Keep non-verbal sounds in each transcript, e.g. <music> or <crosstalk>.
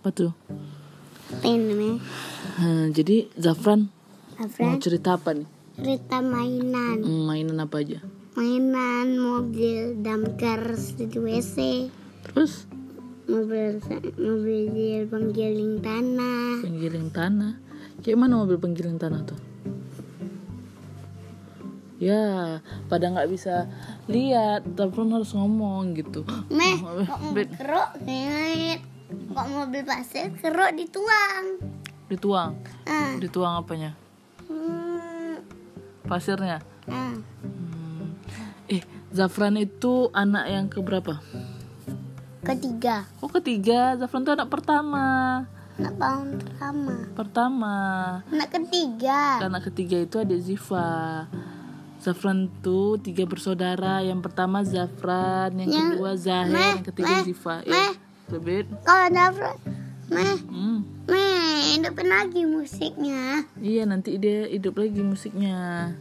Apa tuh? Ini Eh, jadi Zafran mau Afran cerita apa nih? cerita mainan Hmm, mainan apa aja? mainan mobil damkar di WC Terus mobil mobil penggiling tanah penggiling tanah. Kayak mana mobil penggiling tanah tuh? Ya, pada nggak bisa lihat, Zafran harus ngomong gitu. meh kok mobil Bet- keruk kok mobil pasir keruk dituang Dituang, ah dituang apanya? hmm, Pasirnya. ah Hmm. Eh, Zafran itu anak yang keberapa? ketiga Oh ketiga, Zafran tuh anak pertama. anak tahun pertama Pertama. anak ketiga Anak ketiga itu adik Ziva. Zafran tuh tiga bersaudara. Yang pertama Zafran, yang Yang- kedua Zahir, Meh, yang ketiga meh, Ziva. meh. Eh, kalau dapet meh Hmm. meh hidupin lagi musiknya Iya nanti dia hidup lagi musiknya.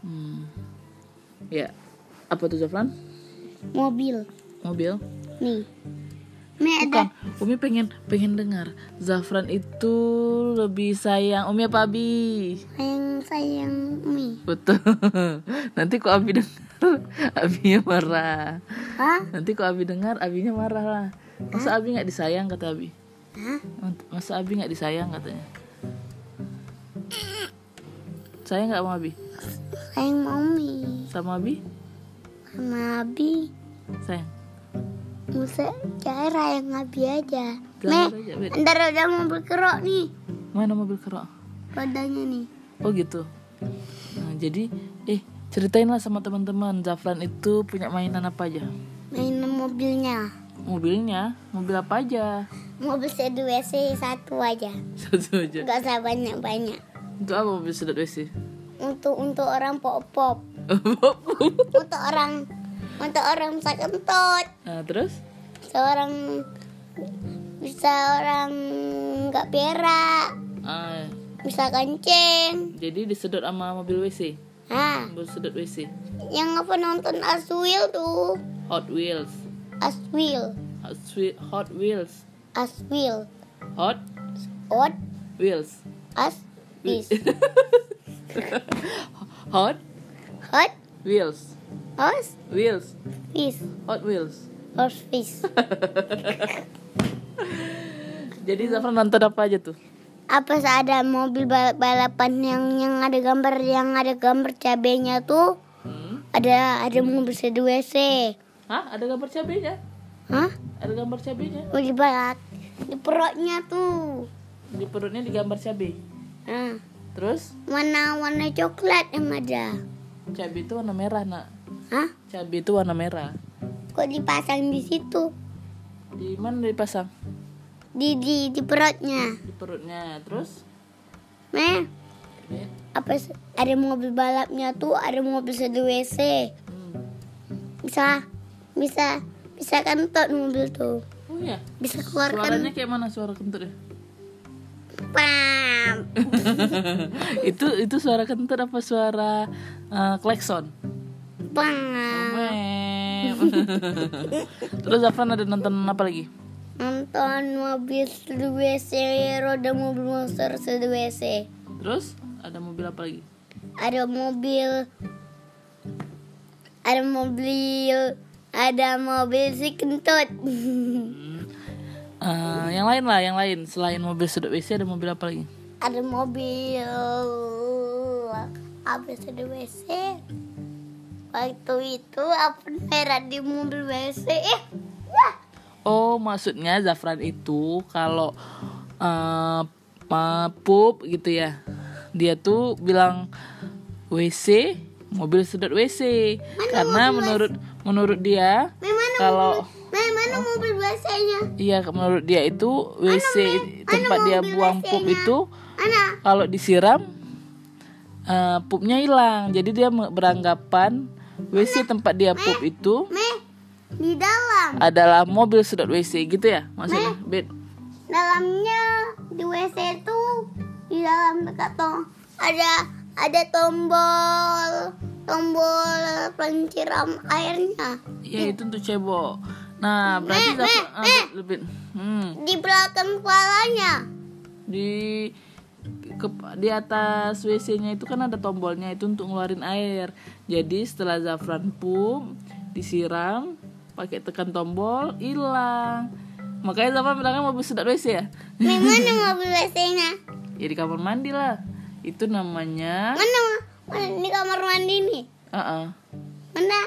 Hmm. Ya. Apa tuh Zafran? mobil Mobil? nih Bukan. ada Umi pengen pengen dengar. Zafran itu lebih sayang Umi apa Abi? sayang sayang mie Betul. <laughs> Nanti kok Abi dengar, <laughs> Abinya marah. hah Nanti kok Abi dengar, Abinya marah lah. Masa Abi nggak disayang kata Abi? hah Masa Abi nggak disayang katanya? Sayang nggak sama Abi? sayang mami Sama Abi? sama Abi Sayang. Musa cara yang Abi aja meh Bet. ntar ada mobil kerok nih Mana mobil kerok? rodanya nih Oh gitu. Nah, jadi eh ceritainlah sama teman-teman Zafran itu punya mainan apa aja? mainan mobilnya Mobilnya, mobil apa aja? mobil sedih WC satu aja Satu aja. nggak usah banyak banyak Untuk apa mobil sedot WC? untuk untuk orang pop <laughs> pop untuk orang untuk orang bisa kentut nah, terus? seorang bisa orang nggak berak Ah, bisa kencing jadi disedot sama mobil WC. ah Mobil sedot WC. yang apa nonton Aswil tuh Hot Wheels. Aswil Hot, Whe- Hot Wheels. Aswil Hot Ot Wheels. As Is Hot Hot Wheels. <laughs> Os Wheels. Fish Hot Wheels. Os Fish <laughs> Jadi Zafran nonton apa aja tuh? apa ada mobil balap balapan yang yang ada gambar yang ada gambar cabenya tuh Hmm? ada ada mobil sedu WC Hah? Ada gambar cabenya? hah Ada gambar cabenya? mau dibalat di perutnya tuh Di perutnya digambar cabai. nah Terus warna warna coklat yang ada cabai itu warna merah nak. Hah Cabai itu warna merah. kok dipasang di situ Di mana dipasang? di di di perutnya Di perutnya. Terus? meh Ya. apa ada mobil balapnya tuh ada mobil sedu WC Hmm. bisa bisa bisa kentut mobil tuh Oh iya. bisa keluarkan Suaranya kayak mana suara kentut ya? pam <laughs> itu itu suara kentut apa suara eh, klakson? <laughs> Terus Zafran ada nonton apa lagi? nonton mobil WC roda mobil monster WC Terus ada mobil apa lagi? ada mobil ada mobil ada mobil si kentut <laughs> Eh, yang lain lah, yang lain selain mobil sedot WC ada mobil apa lagi? ada mobil apa sedu WC waktu itu apa merah di mobil WC eh wah Oh, maksudnya Zafran itu kalau eh ma- pup gitu ya. Dia tuh bilang WC, mobil sedot WC. Karena menurut menurut dia Memang kalau Meh, mana mobil WC-nya? iya menurut dia itu WC tempat dia mobil buang pup itu Mana? kalau disiram eh pupnya hilang. Jadi dia beranggapan WC tempat dia pup itu di dalam. adalah mobil sedot WC gitu ya maksudnya. Bet. Dalamnya di WC itu di dalam dekat tuh ada ada tombol tombol penciram airnya. Ya itu untuk cebok. Nah, berarti Eh, Zafran eh, ah, eh. lebih hmm, Di belakang kepalanya. di ke, di atas WC-nya itu kan ada tombolnya itu untuk ngeluarin air. Jadi setelah Zafran pup disiram pakai tekan tombol hilang. Makanya Zafran bilangnya mobil sedot WC ya. Di mana mobil WC-nya? <laughs> Ya di kamar mandi lah. Itu namanya Mana? Mana di kamar mandi nih? Heeh. Mana?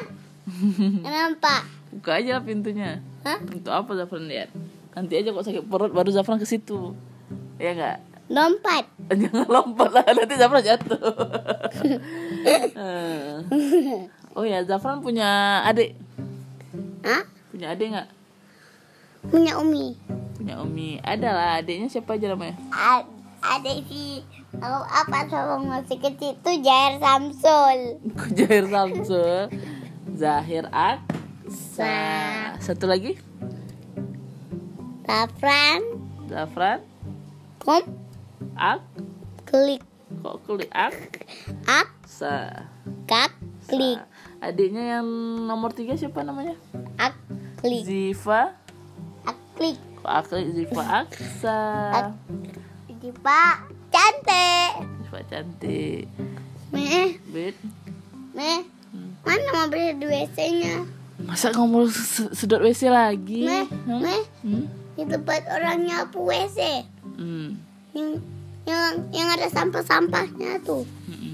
<laughs> Kenapa? Buka aja lah pintunya. Hah? Untuk apa Zafran lihat? Nanti aja kok sakit perut baru Zafran ke situ. Ya enggak? Lompat. <laughs> Jangan lompat lah nanti Zafran jatuh. <laughs> Oh ya Zafran punya adik. Hah? Punya adik nggak? Punya Umi. Punya Umi. Ada lah adiknya siapa aja namanya? A- ada si kalau apa sama masih kecil itu Jair Samsul. <laughs> Kujair Samsul. Zahir Aksa. Satu lagi? Rafran, Zafran kom, Ak. klik, Kok kulit Ak. ak, Sa. kak, klik, Adiknya yang nomor tiga siapa namanya? ak, klik, Ziva. ak, klik. Kok Akli Ziva Aksa. Jadi Pak, cantik. Ziva cantik. Meh, Bet. meh, mana mobil di WC-nya? Masa kamu mau se- sedot WC lagi? Meh, Hmm? meh, Hmm? di tempat orang nyapu WC. Hmm. Yang, yang, ada sampah-sampahnya tuh. Hmm.